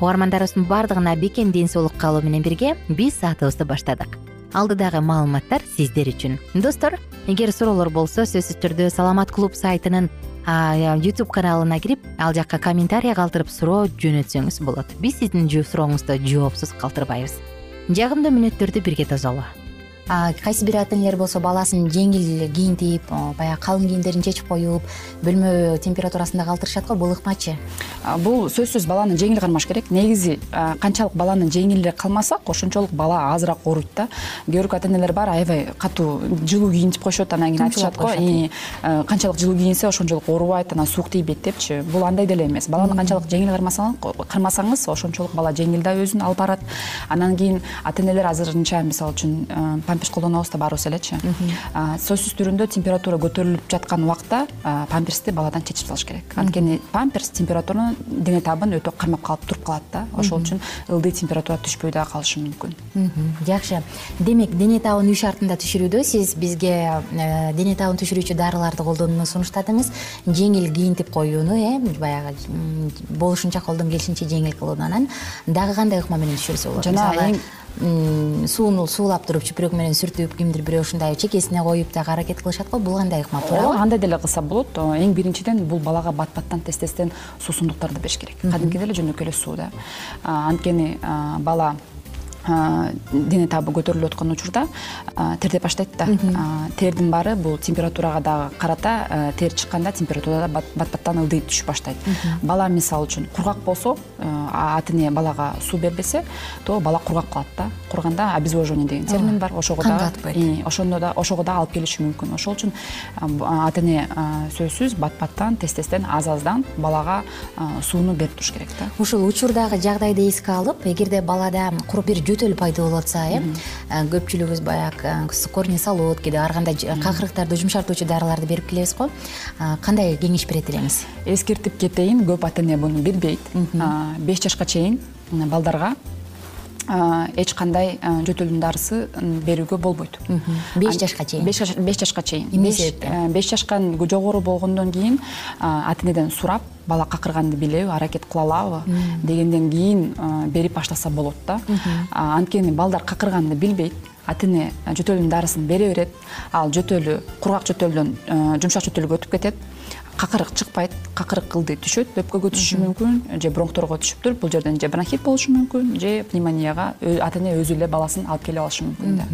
угармандарыбыздын баардыгына бекем ден соолук каалоо менен бирге биз саатыбызды баштадык. Алдыдагы маалыматтар сиздер үчүн. Достор эгер суроолор болсо сөзсүз түрдө саламат клуб сайтынын ютуб каналына кирип ал жакка комментарий калтырып суроо жөнөтсөңүз болот. Биз сиздин сурооңузду жоопсуз калтырбайбыз. Жагымдуу мүнөттөрдү бирге тосолу кайсы бир ата энелер болсо баласын жеңил кийинтип баягы калың кийимдерин чечип коюп бөлмө температурасында калтырышат го бул ыкмачы бул сөзсүз баланы жеңил кармаш керек. Негизи канчалык баланы жеңил эле калмасак ошончолук бала азыраак ооруйт да. Кээ бирок ата энелер бар аябай катуу жылуу кийинтип коюшат анан кийин айтышат го. канчалык жылуу кийинсе ошончолук оорубайт анан суук тийбейт депчи. Бул андай деле эмес. Баланы канчалык жеңил кармасаңыз ошончолук бала жеңил да өзүн алып барат. Анан кийин ата энелер азырынча мисалы үчүн памперс колдонобуз да баарыбыз элечи. Сөзсүз түрүндө температура көтөрүлүп жаткан убакта памперсти баладан чечип салыш керек. Анткени памперс температураны дене табын өтө кармап калып туруп калат да. Ошол үчүн ылдый температура түшпөй дагы калышы мүмкүн. Жакшы. Демек дене табын үй шартында түшүрүүдө сиз бизге э, дене табын түшүрүүчү дарыларды колдонууну сунуштадыңыз. Жеңил кийинтип коюуну э баягы болушунча колдон келишинче жеңил кылууну анан дагы кандай ыкма менен түшүрсө болот? Жана сууну суулап туруп чүпүрөк менен сүртүп кимдир бирөө ушундай чекесине коюп дагы аракет кылышат го бул кандай ыкма туурабы? Ооба андай деле кылса болот. Эң биринчиден бул балага бат баттан тез тезден суусундуктарды бериш керек. Кадимкидей эле жөнөкөй эле суу да. Анткени бала дене табы көтөрүлүп аткан учурда тердеп баштайт да. Тердин баары бул температурага дагы карата тер чыкканда температура бат баттан ылдый түшүп баштайт. Бала мисалы үчүн кургак болсо ата эне балага суу бербесе то бала кургак калат да. Курганда обезвоживание деген термин бар. Ошого дагы канга атпайт ошондо да ошого дагы алып келиши мүмкүн. Ошол үчүн ата эне сөзсүз бат баттан тез тезден аз аздан балага сууну берип туруш керек да. Ушул учурдагы жагдайды эске алып эгерде балада бир жөтөл пайда болуп атса э көпчүлүгүбүз баягы корни солод кээде ар кандай какырыктарды жумшартуучу дарыларды берип келебиз го. Кандай кеңеш берет элеңиз эскертип кетейин көп ата эне буну билбейт. Беш жашка чейин балдарга эч кандай жөтөлдүн дарысы берүүгө болбойт. Беш жашка чейин. Беш жашка чейин. Эмне себептен? беш жаштан жогору болгондон кийин ата энеден сурап бала какырганды билеби аракет кыла алабы. Дегенден кийин берип баштаса болот да. Анткени балдар какырганды билбейт ата эне жөтөлдүн дарысын бере берет. Ал жөтөлү кургак жөтөлдөн жумшак жөтөлгө өтүп кетет какырык чыкпайт какырык ылдый түшөт өпкөгө түшүшү мүмкүн же бронхторго түшүптүр бул жерден же бронхит болушу мүмкүн же пневмонияга ата эне өзү эле баласын алып келип алышы мүмкүн да.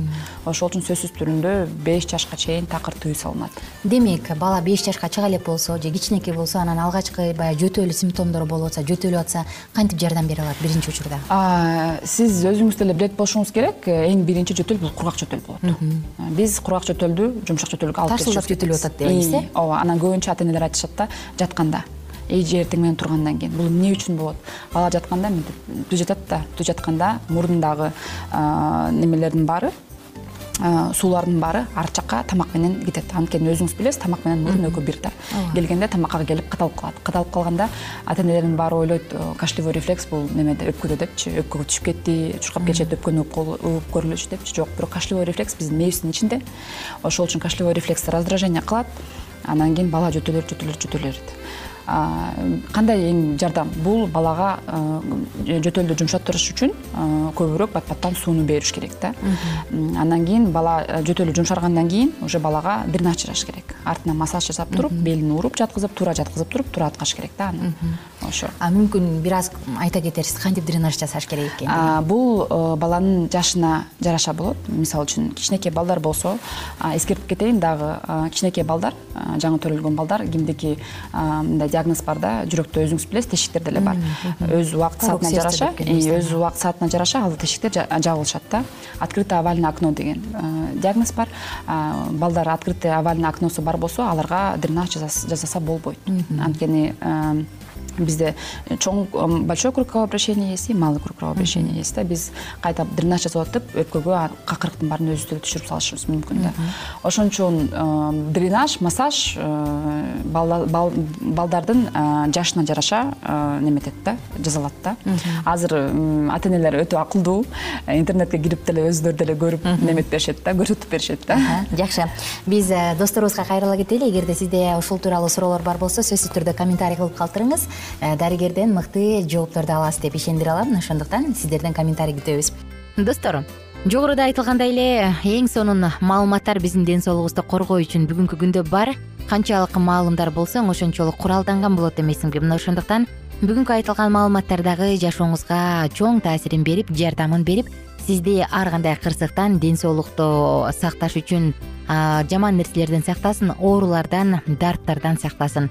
Ошол үчүн сөзсүз түрүндө беш жашка чейин такыр тыюу салынат. Демек бала беш жашка чыга элек болсо же кичинекей болсо анан алгачкы баягы жөтөл симптомдору болуп атса жөтөлүп атса кантип жардам бере алат биринчи учурда? Сиз өзүңүз деле билет болушуңуз керек эң биринчи жөтөл бул кургак жөтөл болот. Биз кургак жөтөлдү жумшак жөтөлгө алып тарсылдап жөтөлүп атат атасыз э? ооба анан көбүнчө ата энелер айтышат да жатканда. Эже эртең менен тургандан кийин. Бул эмне үчүн болот? Бала жатканда мынтип түз жатат да. Түз жатканда мурдундагы немелердин баары суулардын баары арт жакка тамак менен кетет. Анткени өзүңүз билесиз тамак менен мурун экөө бир да. Келгенде тамакка келип кадалып калат. Кадалып калганда ата энелердин баары ойлойт кашлевой рефлекс бул немеде өпкөдө депчи. Өпкөгө түшүп кетти чуркап келишет өпкөнү угуп көрүлөчү депчи. Жок бирок кашлевой рефлекс биздин мээбиздин ичинде. Ошол үчүн кашлевой рефлекс раздражение кылат анан кийин бала жөтөлө берет жөтөлө берет жөтөлө берет кандай эң жардам? Бул балага жөтөлдү жумшаттырыш үчүн көбүрөөк бат баттан сууну бериш керек да. Андан кийин бала жөтөлү жумшаргандан кийин уже балага дренаж жасаш керек. Артынан массаж жасап туруп белин уруп жаткызып туура жаткызып туруп туура аткаш керек да аны ошо. Мүмкүн бир аз айта кетерсиз кантип дренаж жасаш керек экенин? Бул баланын жашына жараша болот. Мисалы үчүн кичинекей балдар болсо эскертип кетейин дагы кичинекей балдар жаңы төрөлгөн балдар кимдики мындай диагноз бар да жүрөктө өзүңүз билесиз тешиктер деле бар. Өз убакыт саатына жараша өз убакыт саатына жараша ал тешиктер жабылышат да. Открытое овальное окно деген диагноз бар. Балдар открытое овальный окносу бар болсо аларга дренаж жасаса болбойт. Анткени бизде чоң большой круг кровообращения есть и малый круг кровообращения есть да. Биз кайта дренаж жасап атып өпкөгө какырыктын баарын өзүбүз деле түшүрүп салышыбыз мүмкүн да. Ошон үчүн дренаж массаж балдардын жашына жараша неметет да жасалат да. Азыр ата энелер өтө акылдуу интернетке кирип деле өзүлөрү деле көрүп неметип беришет да көрсөтүп беришет да. Жакшы. Биз э, досторубузга кайрыла кетели. Эгерде сизде ушул тууралуу суроолор бар болсо сөзсүз түрдө комментарий кылып калтырыңыз. Э, дарыгерден мыкты жоопторду аласыз деп ишендире алам. Ошондуктан сиздерден комментарий күтөбүз. Достор жогоруда айтылгандай эле эң сонун маалыматтар биздин ден соолугубузду коргоо үчүн бүгүнкү күндө бар. Канчалык маалымдар болсоң ошончолук куралданган болот эмессиңби мына ошондуктан бүгүнкү айтылган маалыматтар дагы жашооңузга чоң таасирин берип жардамын берип сизди ар кандай кырсыктан ден соолукту сакташ үчүн жаман нерселерден сактасын оорулардан дарттардан сактасын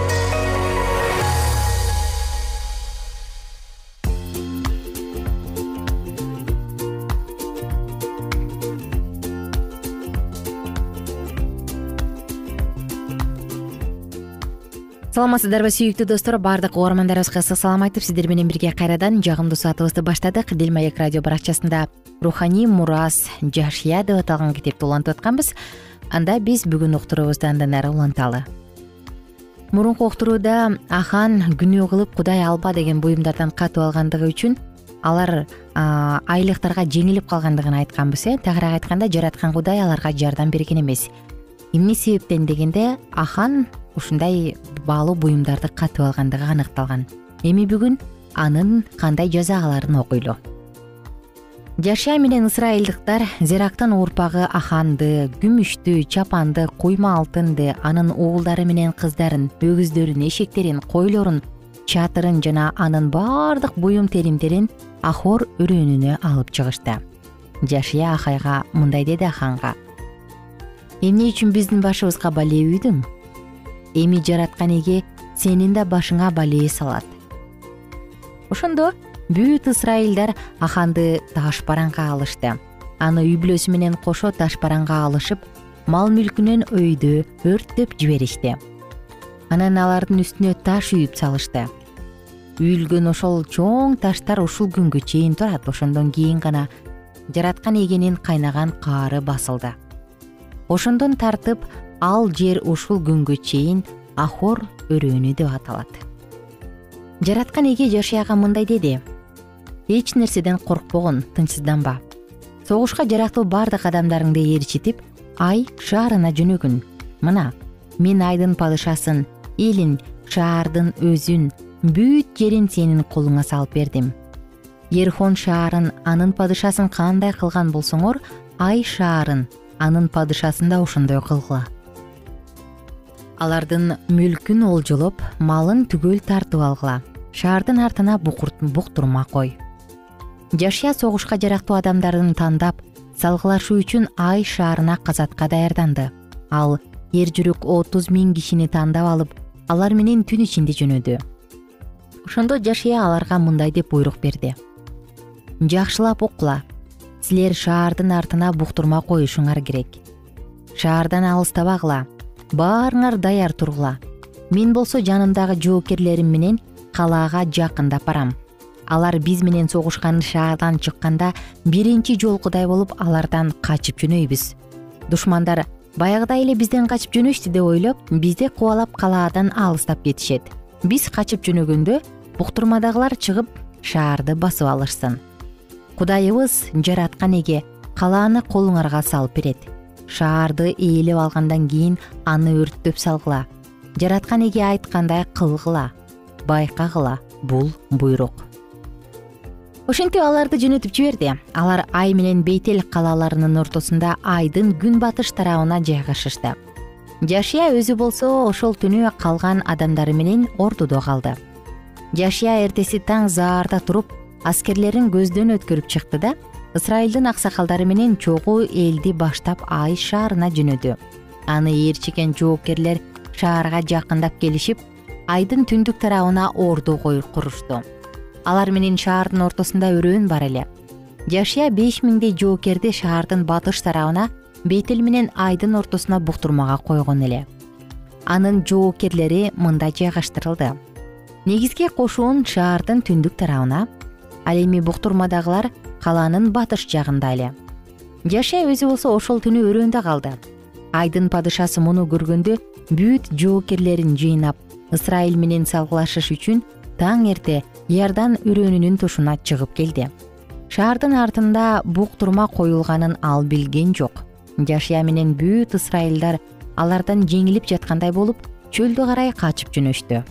саламатсыздарбы сүйүктүү достор. Баардык угармандарыбызга ысык салам айтып сиздер менен бирге кайрадан жагымдуу саатыбызды баштадык. Дил маек радио баракчасында руханий мурас жашия деп аталган китепти улантып атканбыз. Анда биз бүгүн уктуруубузду андан ары уланталы. Мурунку уктурууда ахан күнөө кылып кудай алба деген буюмдардан катып алгандыгы үчүн алар айлыктарга жеңилип калгандыгын айтканбыз э. Тагыраак айтканда жараткан кудай аларга жардам берген эмес. Эмне себептен дегенде ахан ушундай баалуу буюмдарды катып алгандыгы аныкталган. Эми бүгүн анын кандай жаза аларын окуйлу. Жашия менен ысрайылдыктар зерактын урпагы аханды күмүштү чапанды куйма алтынды анын уулдары менен кыздарын өгүздөрүн эшектерин койлорун чатырын жана анын баардык буюм теримдерин ахор өрөөнүнө алып чыгышты. Жашия ахайга мындай деди аханга. Эмне үчүн биздин башыбызга балээ үйдүң эми жараткан эге сенин да башыңа балээ салат. Ошондо бүт ысрайылдар аханды таш бараңга алышты. Аны үй бүлөсү менен кошо таш бараңга алышып мал мүлкүнөн өйдө өрттөп жиберишти. Анан алардын үстүнө таш үйүп салышты. Үйүлгөн ошол чоң таштар ушул күнгө чейин турат. Ошондон кийин гана жараткан эгенин кайнаган каары басылды. Ошондон тартып ал жер ушул күнгө чейин ахор өрөөнү деп аталат. Жараткан эге жашияга мындай деди. Эч нерседен коркпогун тынчсызданба. Согушка жарактуу баардык адамдарыңды ээрчитип ай шаарына жөнөгүн мына мен айдын падышасын элин шаардын өзүн бүт жерин сенин колуңа салып бердим. Ерхон шаарын анын падышасын кандай кылган болсоңор ай шаарын анын падышасын да ошондой кылгыла алардын мүлкүн олжолоп малын түгөл тартып алгыла. Шаардын артына буктурма кой. Жашия согушка жарактуу адамдарын тандап салгылашуу үчүн ай шаарына казатка даярданды. Ал эр жүрүк отуз миң кишини тандап алып алар менен түн ичинде жөнөдү. Ошондо жашия аларга мындай деп буйрук берди. Жакшылап уккула силер шаардын артына буктурма коюшуңар керек. Шаардан алыстабагыла баарыңар даяр тургула. Мен болсо жанымдагы жоокерлерим менен калаага жакындап барам. Алар биз менен согушкан шаардан чыкканда биринчи жолкудай болуп алардан качып жөнөйбүз. Душмандар баягыдай эле бизден качып жөнөштү деп ойлоп бизди кубалап калаадан алыстап кетишет. Биз качып жөнөгөндө буктурмадагылар чыгып шаарды басып алышсын. Кудайыбыз жараткан эге калааны колуңарга салып берет шаарды ээлеп алгандан кийин аны өрттөп салгыла. Жараткан эге айткандай кылгыла байкагыла бул буйрук. Ошентип аларды жөнөтүп жиберди. Алар ай менен бейтел калаларынын ортосунда айдын күн батыш тарабына жайгашышты. Жашия өзү болсо ошол түнү калган адамдары менен ордудо калды. Жашия эртеси таң заарда туруп аскерлерин көздөн өткөрүп чыкты да ысрайылдын аксакалдары менен чогуу элди баштап ай шаарына жөнөдү. Аны ээрчиген жоокерлер шаарга жакындап келишип айдын түндүк тарабына орду курушту алар менен шаардын ортосунда өрөөн бар эле. Жашия беш миңдей жоокерди шаардын батыш тарабына бейтел менен айдын ортосуна буктурмага койгон эле. Анын жоокерлери мында жайгаштырылды. Негизги кошуун шаардын түндүк тарабына ал эми буктурмадагылар калаанын батыш жагында эле. Жашия өзү болсо ошол түнү өрөөндө калды. Айдын падышасы муну көргөндө бүт жоокерлерин жыйнап ысрайыл менен салгылашыш үчүн таң эрте иордан өрөөнүнүн тушуна чыгып келди. Шаардын артында буктурма коюлганын ал билген жок. Жашия менен бүт ысрайылдар алардан жеңилип жаткандай болуп чөлдү карай качып жөнөштү.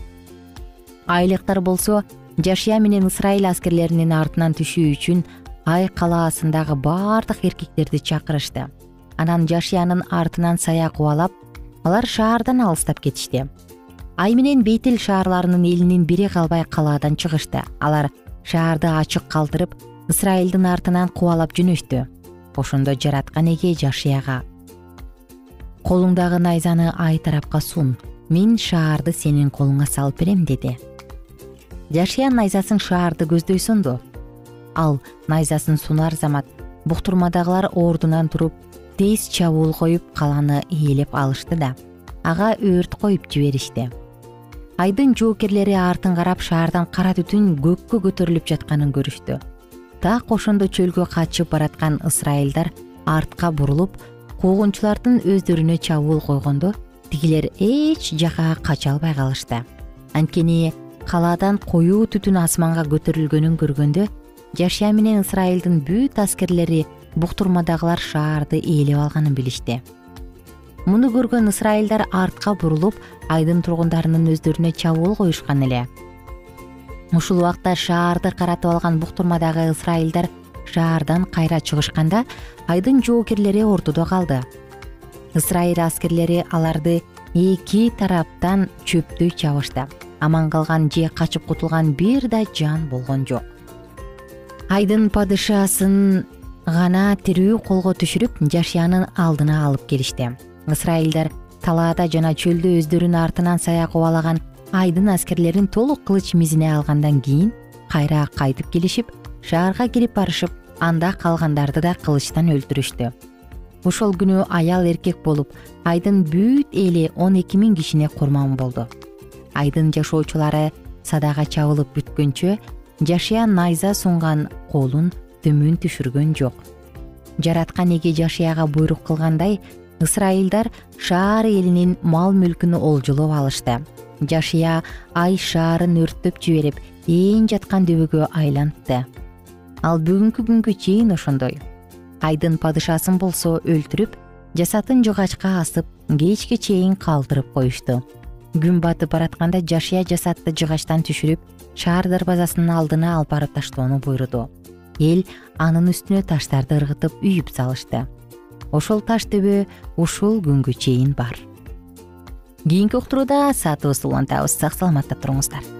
Айлыктар болсо жашия менен ысрайыл аскерлеринин артынан түшүү үчүн ай калаасындагы баардык эркектерди чакырышты. Анан жашиянын артынан сая кубалап алар шаардан алыстап кетишти. Ай менен бейтил шаарларынын элинин бири калбай калаадан чыгышты. Алар шаарды ачык калтырып ысрайылдын артынан кубалап жөнөштү. Ошондо жараткан эге жашияга колуңдагы найзаны ай тарапка сун. Мен шаарды сенин колуңа салып берем деди. Жашия найзасын шаарды көздөй сунду ал найзасын сунар замат буктурмадагылар ордунан туруп тез чабуул коюп калааны ээлеп алышты да. Ага өрт коюп жиберишти. Айдын жоокерлери артын карап шаардан кара түтүн көккө көтөрүлүп жатканын көрүштү. Так ошондо чөлгө качып бараткан ысрайылдар артка бурулуп куугунчулардын өздөрүнө чабуул койгондо тигилер эч жака кача албай калышты. Анткени калаадан коюу түтүн асманга көтөрүлгөнүн көргөндө жашия менен ысрайылдын бүт аскерлери буктурмадагылар шаарды ээлеп алганын билишти. Муну көргөн ысрайылдар артка бурулуп айдын тургундарынын өздөрүнө чабуул коюшкан эле. Ушул убакта шаарды каратып алган буктурмадагы ысрайылдар шаардан кайра чыгышканда айдын жоокерлери ордудо калды. Ысрайыл аскерлери аларды эки тараптан чөптөй чабышты. Аман калган же качып кутулган бир да жан болгон жок айдын падышасын гана тирүү колго түшүрүп жашиянын алдына алып келишти. Ысрайылдар талаада жана чөлдө өздөрүнүн артынан сая кубалаган айдын аскерлерин толук кылыч мизине алгандан кийин кайра кайтып келишип шаарга кирип барышып анда калгандарды да кылычтан өлтүрүштү. Ошол күнү аял эркек болуп айдын бүт эли он эки миң кишине курман болду. Айдын жашоочулары садага чабылып бүткөнчө жашия найза сунган колун төмөн түшүргөн жок. Жараткан эге жашияга буйрук кылгандай ысрайылдар шаар элинин мал мүлкүн олжолоп алышты. Жашия ай шаарын өрттөп жиберип ээн жаткан дөбөгө айлантты. Ал бүгүнкү күнгө чейин ошондой. Айдын падышасын болсо өлтүрүп жасатын жыгачка асып кечке чейин калтырып коюшту. Күн батып баратканда жашия жасатты жыгачтан түшүрүп шаар дарбазасынын алдына алып барып таштоону буйруду. Эл анын үстүнө таштарды ыргытып үйүп салышты. Ошол таш төбө ушул күнгө чейин бар. Кийинки уктурууда саатыбызды улантабыз сак саламатта туруңуздар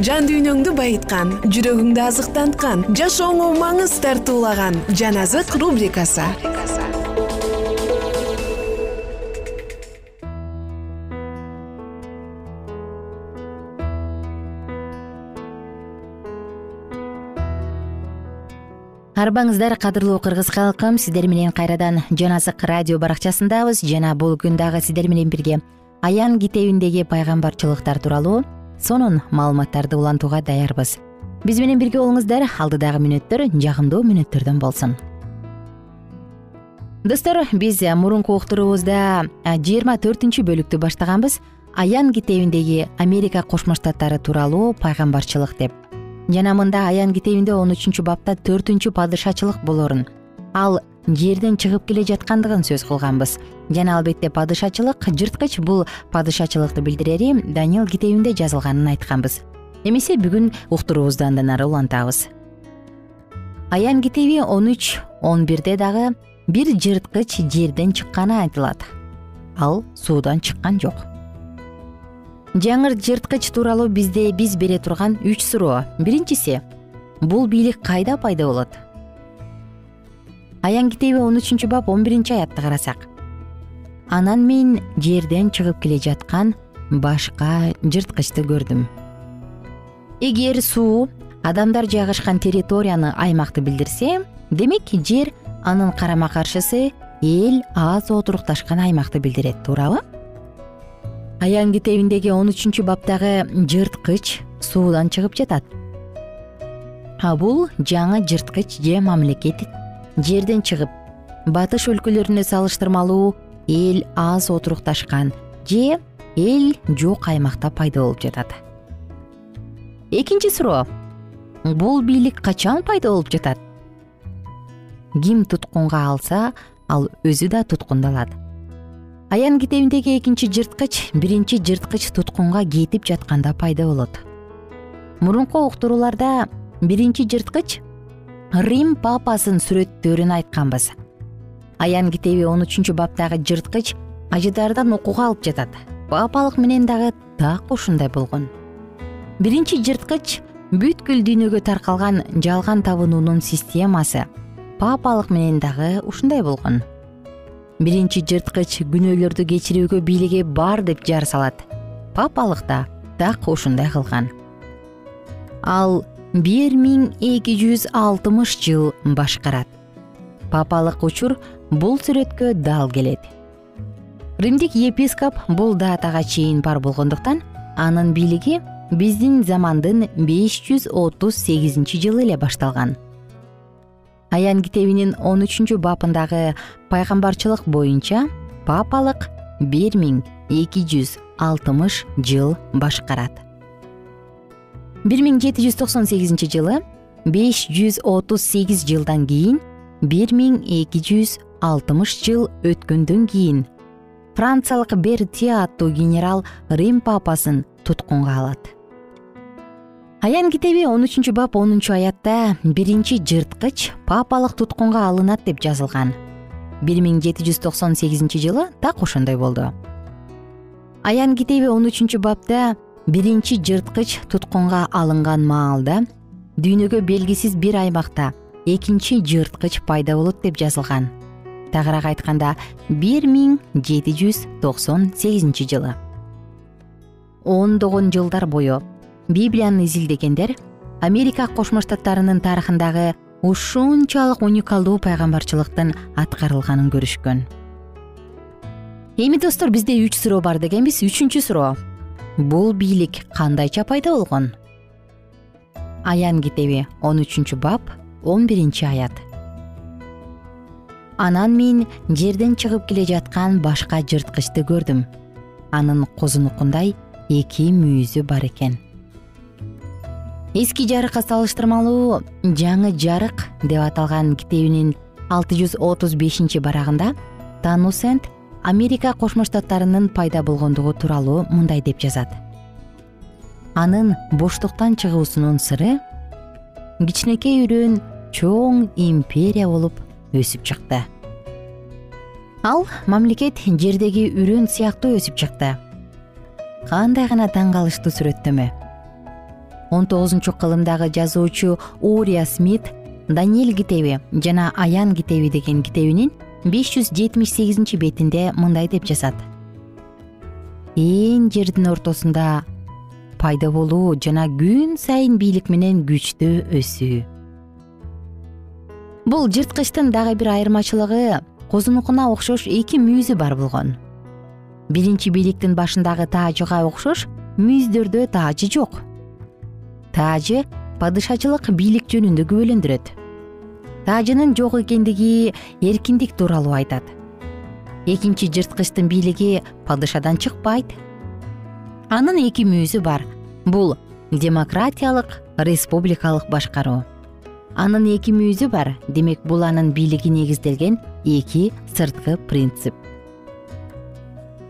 жан дүйнөңдү байыткан жүрөгүңдү азыктанткан жашооңо маңыз тартуулаган жан азык рубрикасы. Арбаңыздар кадырлуу кыргыз калкым сиздер менен кайрадан жан азык радио баракчасындабыз. Жана бул күн дагы сиздер менен бирге аян китебиндеги пайгамбарчылыктар тууралуу. Сонун маалыматтарды улантууга даярбыз. Биз менен бирге болуңуздар. Алдыдагы мүнөттөр жагымдуу мүнөттөрдөн болсун. Достор биз мурунку уктуруубузда жыйырма төртүнчү бөлүктү баштаганбыз. Аян китебиндеги америка кошмо штаттары тууралуу пайгамбарчылык деп. Жана мында аян китебинде он үчүнчү бапта төртүнчү падышачылык болорун. Ал жерден чыгып келе жаткандыгын сөз кылганбыз. Жана албетте падышачылык жырткыч бул падышачылыкты билдирери даниил китебинде жазылганын айтканбыз. Эмесе бүгүн уктуруубузду андан ары улантабыз. Аян китеби он үч он бирде дагы бир жырткыч жерден чыкканы айтылат. Ал суудан чыккан жок. Жаңыр жырткыч тууралуу бизде биз бере турган үч суроо. Биринчиси бул бийлик кайда пайда болот аян китеби он үчүнчү бап он биринчи аятты карасак. Анан мен жерден чыгып келе жаткан башка жырткычты көрдүм. Эгер суу адамдар жайгашкан территорияны аймакты билдирсе демек жер анын карама каршысы эл аз отурукташкан аймакты билдирет туурабы? Аян китебиндеги он үчүнчү баптагы жырткыч суудан чыгып жатат. А бул жаңы жырткыч же мамлекет жерден чыгып батыш өлкөлөрүнө салыштырмалуу эл аз отурукташкан же эл жок аймакта пайда болуп жатат. Экинчи суроо. Бул бийлик качан пайда болуп жатат? Ким туткунга алса ал өзү да туткундалат. Аян китебиндеги экинчи жырткыч биринчи жырткыч туткунга кетип жатканда пайда болот. Мурунку уктурууларда биринчи жырткыч рим папасын сүрөттөрүн айтканбыз. Аян китеби он үчүнчү баптагы жырткыч ажыдардан окууга алып жатат. Папалык менен дагы так ушундай болгон. Биринчи жырткыч бүткүл дүйнөгө таркалган жалган табынуунун системасы папалык менен дагы ушундай болгон. Биринчи жырткыч күнөөлөрдү кечирүүгө бийлиги бар деп жар салат. Папалык да так ушундай кылган. Ал бир миң эки жүз алтымыш жыл башкарат. Папалык учур бул сүрөткө дал келет. Римдик епископ бул датага чейин бар болгондуктан анын бийлиги биздин замандын беш жүз отуз сегизинчи жылы эле башталган. Аян китебинин он үчүнчү бабындагы пайгамбарчылык боюнча папалык бир миң эки жүз алтымыш жыл башкарат бир миң жети жүз токсон сегизинчи жылы беш жүз отуз сегиз жылдан кийин бир миң эки жүз алтымыш жыл өткөндөн кийин франциялык берти аттуу генерал рим папасын туткунга алат. Аян китеби он үчүнчү бап онунчу аятта биринчи жырткыч папалык туткунга алынат деп жазылган. Бир миң жети жүз токсон сегизинчи жылы так ошондой болду. Аян китеби он үчүнчү бапта биринчи жырткыч туткунга алынган маалда дүйнөгө белгисиз бир аймакта экинчи жырткыч пайда болот деп жазылган. Тагыраак айтканда бир миң жети жүз токсон сегизинчи жылы. Ондогон жылдар бою библияны изилдегендер америка кошмо штаттарынын тарыхындагы ушунчалык уникалдуу пайгамбарчылыктын аткарылганын көрүшкөн. Эми достор бизде үч суроо бар дегенбиз. Үчүнчү суроо бул бийлик кандайча пайда болгон? Аян китеби он үчүнчү бап он биринчи аят. Анан мен жерден чыгып келе жаткан башка жырткычты көрдүм. Анын козунукундай эки мүйүзү бар экен эски жарыкка салыштырмалуу жаңы жарык деп аталган китебинин алты жүз отуз бешинчи барагында танусент америка кошмо штаттарынын пайда болгондугу тууралуу мындай деп жазат. Анын боштуктан чыгуусунун сыры кичинекей үрөөн чоң империя болуп өсүп чыкты. Ал мамлекет жердеги үрөөн сыяктуу өсүп чыкты. Кандай гана таң калыштуу сүрөттөмө он тогузунчу кылымдагы жазуучу урия смит даниэль китеби жана аян китеби деген китебинин беш жүз жетимиш сегизинчи бетинде мындай деп жазат ээн жердин ортосунда пайда болуу жана күн сайын бийлик менен күчтүү өсүү бул жырткычтын дагы бир айырмачылыгы козунукуна окшош эки мүйүзү бар болгон биринчи бийликтин башындагы таажыга окшош мүйүздөрдө таажы жок таажы падышачылык бийлик жөнүндө күбөлөндүрөт таажынын жок экендиги эркиндик тууралуу айтат. Экинчи жырткычтын бийлиги падышадан чыкпайт. Анын эки мүйүзү бар. Бул демократиялык республикалык башкаруу. Анын эки мүйүзү бар. Демек бул анын бийлиги негизделген эки сырткы принцип.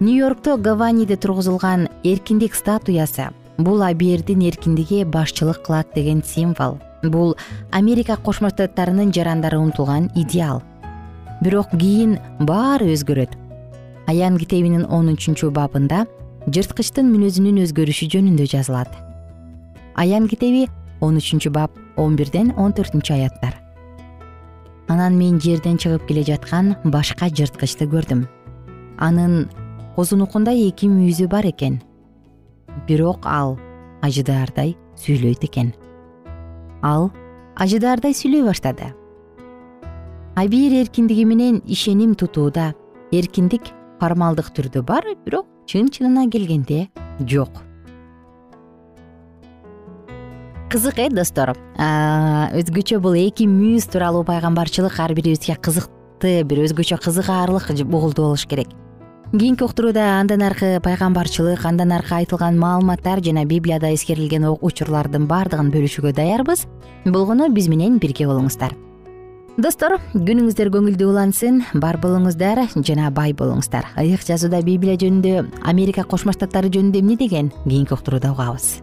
Нью йоркто гаваниде тургузулган эркиндик статуясы. Бул абийирдин эркиндиги башчылык кылат деген символ бул америка кошмо штаттарынын жарандары умтулган идеал. Бирок кийин баары өзгөрөт. Аян китебинин он үчүнчү бабында жырткычтын мүнөзүнүн өзгөрүшү жөнүндө жазылат. Аян китеби он үчүнчү бап он бирден он төртүнчү аяттар. Анан мен жерден чыгып келе жаткан башка жырткычты көрдүм. Анын козунукунда эки мүйүзү бар экен. Бирок ал ажыдаардай сүйлөйт экен ал ажыдаардай сүйлөй баштады. Абийир эркиндиги менен ишеним тутууда эркиндик формалдык түрдө бар бирок чын чынына келгенде жок. Кызык э достор өзгөчө бул эки мүйүз тууралуу пайгамбарчылык ар бирибизге кызыкты бир өзгөчө кызыгаарлык угулду болуш керек кийинки уктурууда андан аркы пайгамбарчылык андан аркы айтылган маалыматтар жана библияда эскерилген учурлардын баардыгын бөлүшүүгө даярбыз. Болгону биз менен бирге болуңуздар. Достор күнүңүздөр көңүлдүү улансын бар болуңуздар жана бай болуңуздар. Ыйык жазууда библия жөнүндө америка кошмо штаттары жөнүндө эмне деген? Кийинки уктурууда угабыз